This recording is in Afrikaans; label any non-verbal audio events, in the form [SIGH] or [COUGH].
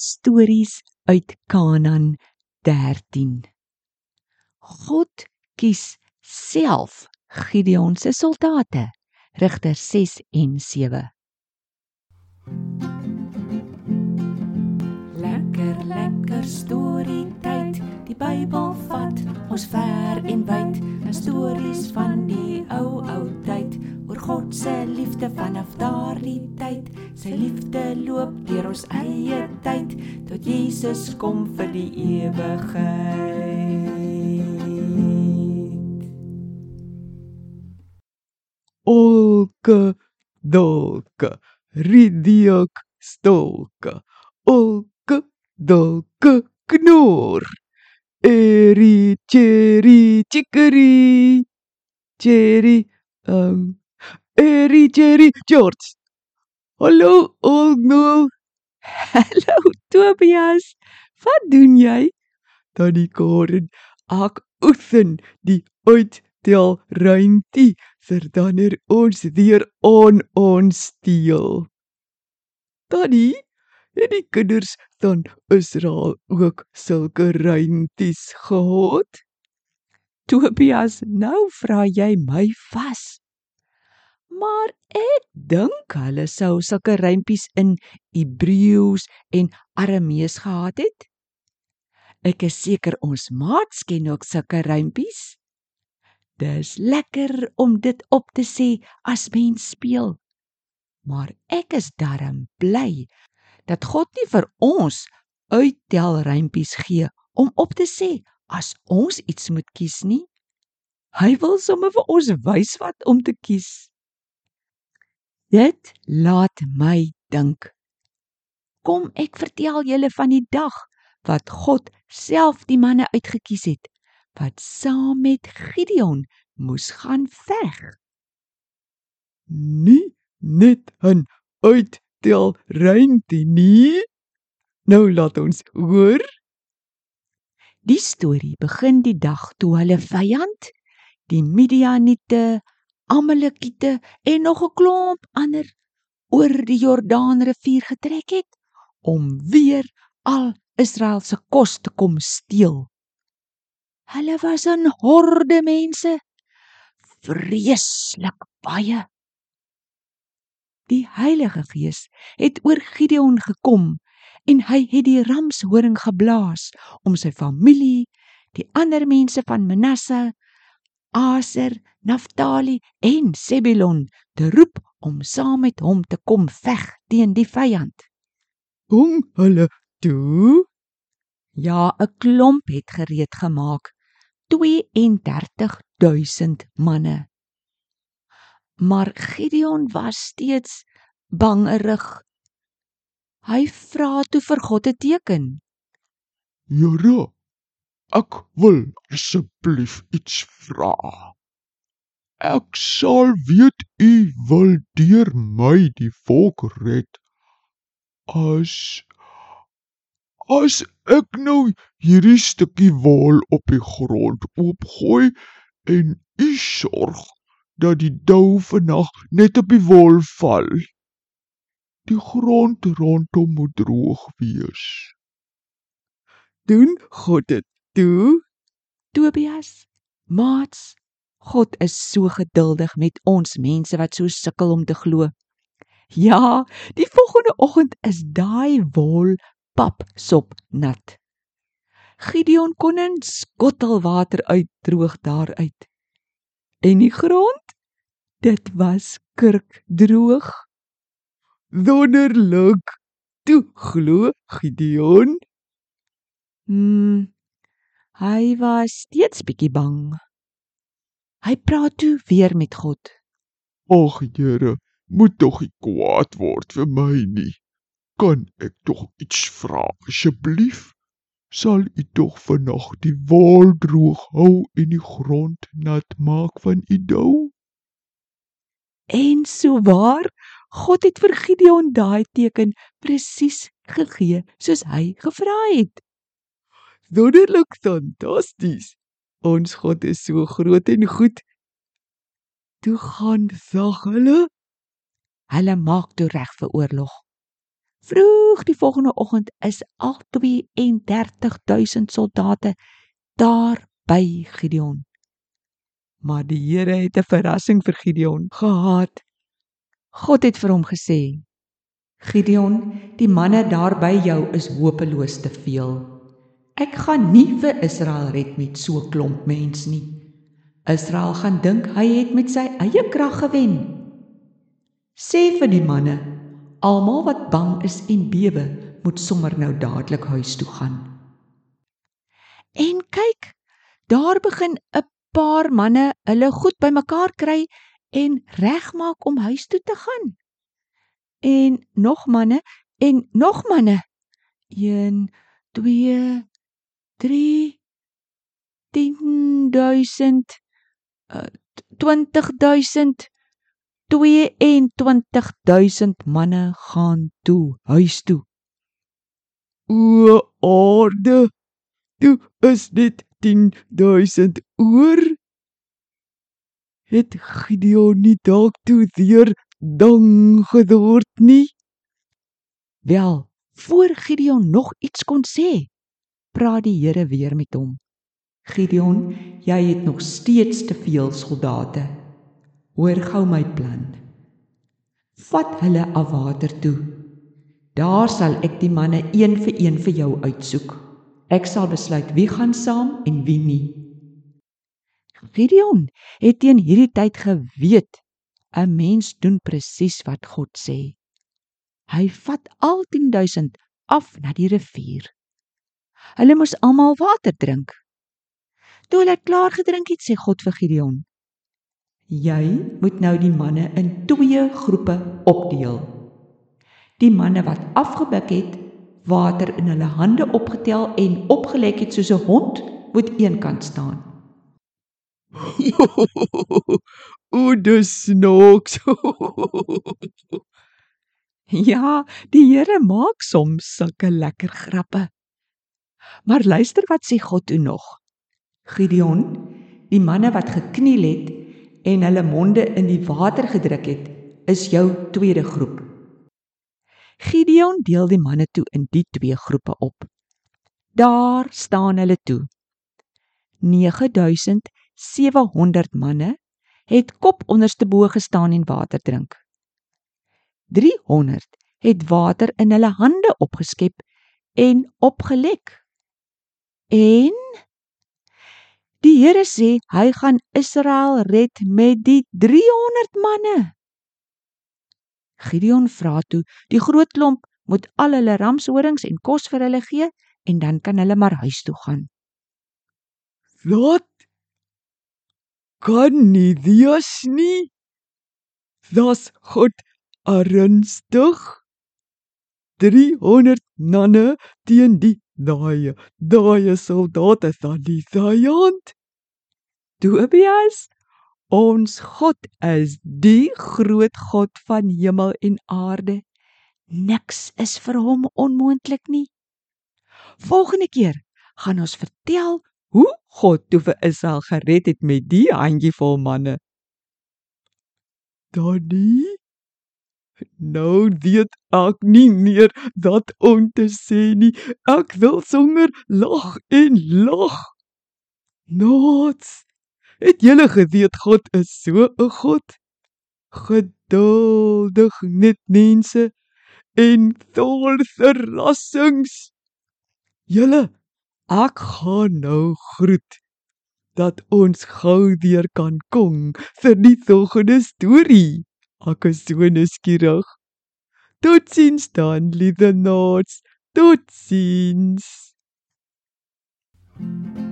Stories uit Kanaan 13. God kies self Gideon se soldate. Rigter 6 en 7. Lekker lekker storie tyd. Die Bybel vat ons ver en wyd. 'n Stories van die ou ou tyd God se liefde vanaf daardie tyd. Sy liefde loop deur ons eie tyd tot Jesus kom vir die ewigheid. Olke, dolke, ridiok, stolke, olke, dolke, knor. Eri, cherry, chicory, cherry, um, eri, cherry, George. Hallo, Olno. [LAUGHS] Hallo Tobias. Wat doen jy? Tannie Karen, ek oefen die uittel ruimte vir danner ons weer aan ons steel. Tannie, het die kinders van Israel ook sulke ruimtes gehad? Tobias, nou vra jy my vas. Maar ek dink hulle sou sulke rympies in Hebreëus en Aramees gehad het. Ek is seker ons maats ken ook sulke rympies. Dis lekker om dit op te sê as mens speel. Maar ek is darm bly dat God nie vir ons uittel rympies gee om op te sê as ons iets moet kies nie. Hy wil sommer vir ons wys wat om te kies. Dit laat my dink. Kom ek vertel julle van die dag wat God self die manne uitgekies het wat saam met Gideon moes gaan veg. Nie net 'n uittel ruimte nie. Nou laat ons hoor. Die storie begin die dag toe hulle vyand, die Midianiete, Amalekiete en nog 'n klomp ander oor die Jordaanrivier getrek het om weer al Israel se kos te kom steel. Hulle was 'n horde mense, vreeslik baie. Die Heilige Gees het oor Gideon gekom en hy het die ramshoring geblaas om sy familie, die ander mense van Manasse, Aser, Naftali en Sebulon te roep om saam met hom te kom veg teen die vyand. Kom hulle toe. Ja, 'n klomp het gereed gemaak. 32000 manne. Maar Gideon was steeds bangerig. Hy vra toe vir God 'n teken. Here, ek wil asseblief iets vra. Ek sal weet u wil deur my die volk red. As as ek nou hierdie stukkie wol op die grond oopgooi en u sorg dat die dou vannag net op die wol val. Die grond rondom moet droog wees. Doen God dit toe? Tobias, maats, God is so geduldig met ons mense wat so sukkel om te glo. Ja, die volgende oggend is daai wol papsop nat. Gideon kon 'n skottel water uitdroog daaruit. En die grond, dit was kurkdroog. Wonderlik. Toe glo Gideon. Hmm. Hy was steeds bietjie bang. Hy praat toe weer met God. Ag Here, moet tog nie kwaad word vir my nie. Kan ek tog iets vra asseblief? Sal u tog vannag die wol droog hou en die grond nat maak van u dou? En so waar, God het vir Gideon daai teken presies gegee soos hy gevra het. Wonderlik fantasties. Ons God is so groot en goed. Toe gaan sag hulle. Hulle maak toe reg vir oorlog. Vroeg die volgende oggend is al 32000 soldate daar by Gideon. Maar die Here het 'n verrassing vir Gideon gehad. God het vir hom gesê: "Gideon, die manne daar by jou is hopeloos te veel. Ek gaan nie vir Israel red met so klomp mens nie. Israel gaan dink hy het met sy eie krag gewen. Sê vir die manne Almal wat bang is en bewe, moet sommer nou dadelik huis toe gaan. En kyk, daar begin 'n paar manne hulle goed bymekaar kry en regmaak om huis toe te gaan. En nog manne en nog manne. 1 2 3 10000 20000 22000 manne gaan toe huis toe. O aarde, toe is dit 10000 oor. Het Gideon nie dalk toe weer dang geword nie? Wel, voor Gideon nog iets kon sê, praat die Here weer met hom. Gideon, jy het nog steeds te veel soldate hoor gou my plan. Vat hulle af water toe. Daar sal ek die manne een vir een vir jou uitsoek. Ek sal besluit wie gaan saam en wie nie. Gideon het teen hierdie tyd geweet 'n mens doen presies wat God sê. Hy vat al 10000 af na die rivier. Hulle moes almal water drink. Toe hulle klaar gedrink het, sê God vir Gideon: Jy moet nou die manne in twee groepe opdeel. Die manne wat afgebuk het, water in hulle hande opgetel en opgelek het soos 'n hond, moet eenkant staan. [LAUGHS] o, dis snaaks. [LAUGHS] ja, die Here maak soms sulke lekker grappe. Maar luister wat sê God toe nog. Gideon, die manne wat gekniel het, en hulle monde in die water gedruk het, is jou tweede groep. Gideon deel die manne toe in die twee groepe op. Daar staan hulle toe. 9700 manne het kop onderste bo gestaan en water drink. 300 het water in hulle hande opgeskep en opgelek. En Die Here sê hy gaan Israel red met die 300 manne. Gideon vra toe, die groot klomp moet al hulle ramshorings en kos vir hulle gee en dan kan hulle maar huis toe gaan. Wat? Kan nie wees nie. Das God ernstig? 300 nanne teen die daai daai soldate van die vyand. Tobias, ons God is die groot God van hemel en aarde. Niks is vir hom onmoontlik nie. Volgende keer gaan ons vertel hoe God toe vir Israel gered het met die handjievol manne. Daddy Nou weet ek nie meer wat om te sê nie. Ek wil sommer lag en lag. Nots. Het julle geweet God is so 'n God? Geduldig net mense en vol verrassings. Julle, ek gaan nou groet dat ons gou weer kan kom vir die volgende storie. Ek is so nuuskierig. Totsiens dan, liewe Nots. Totsiens. thank you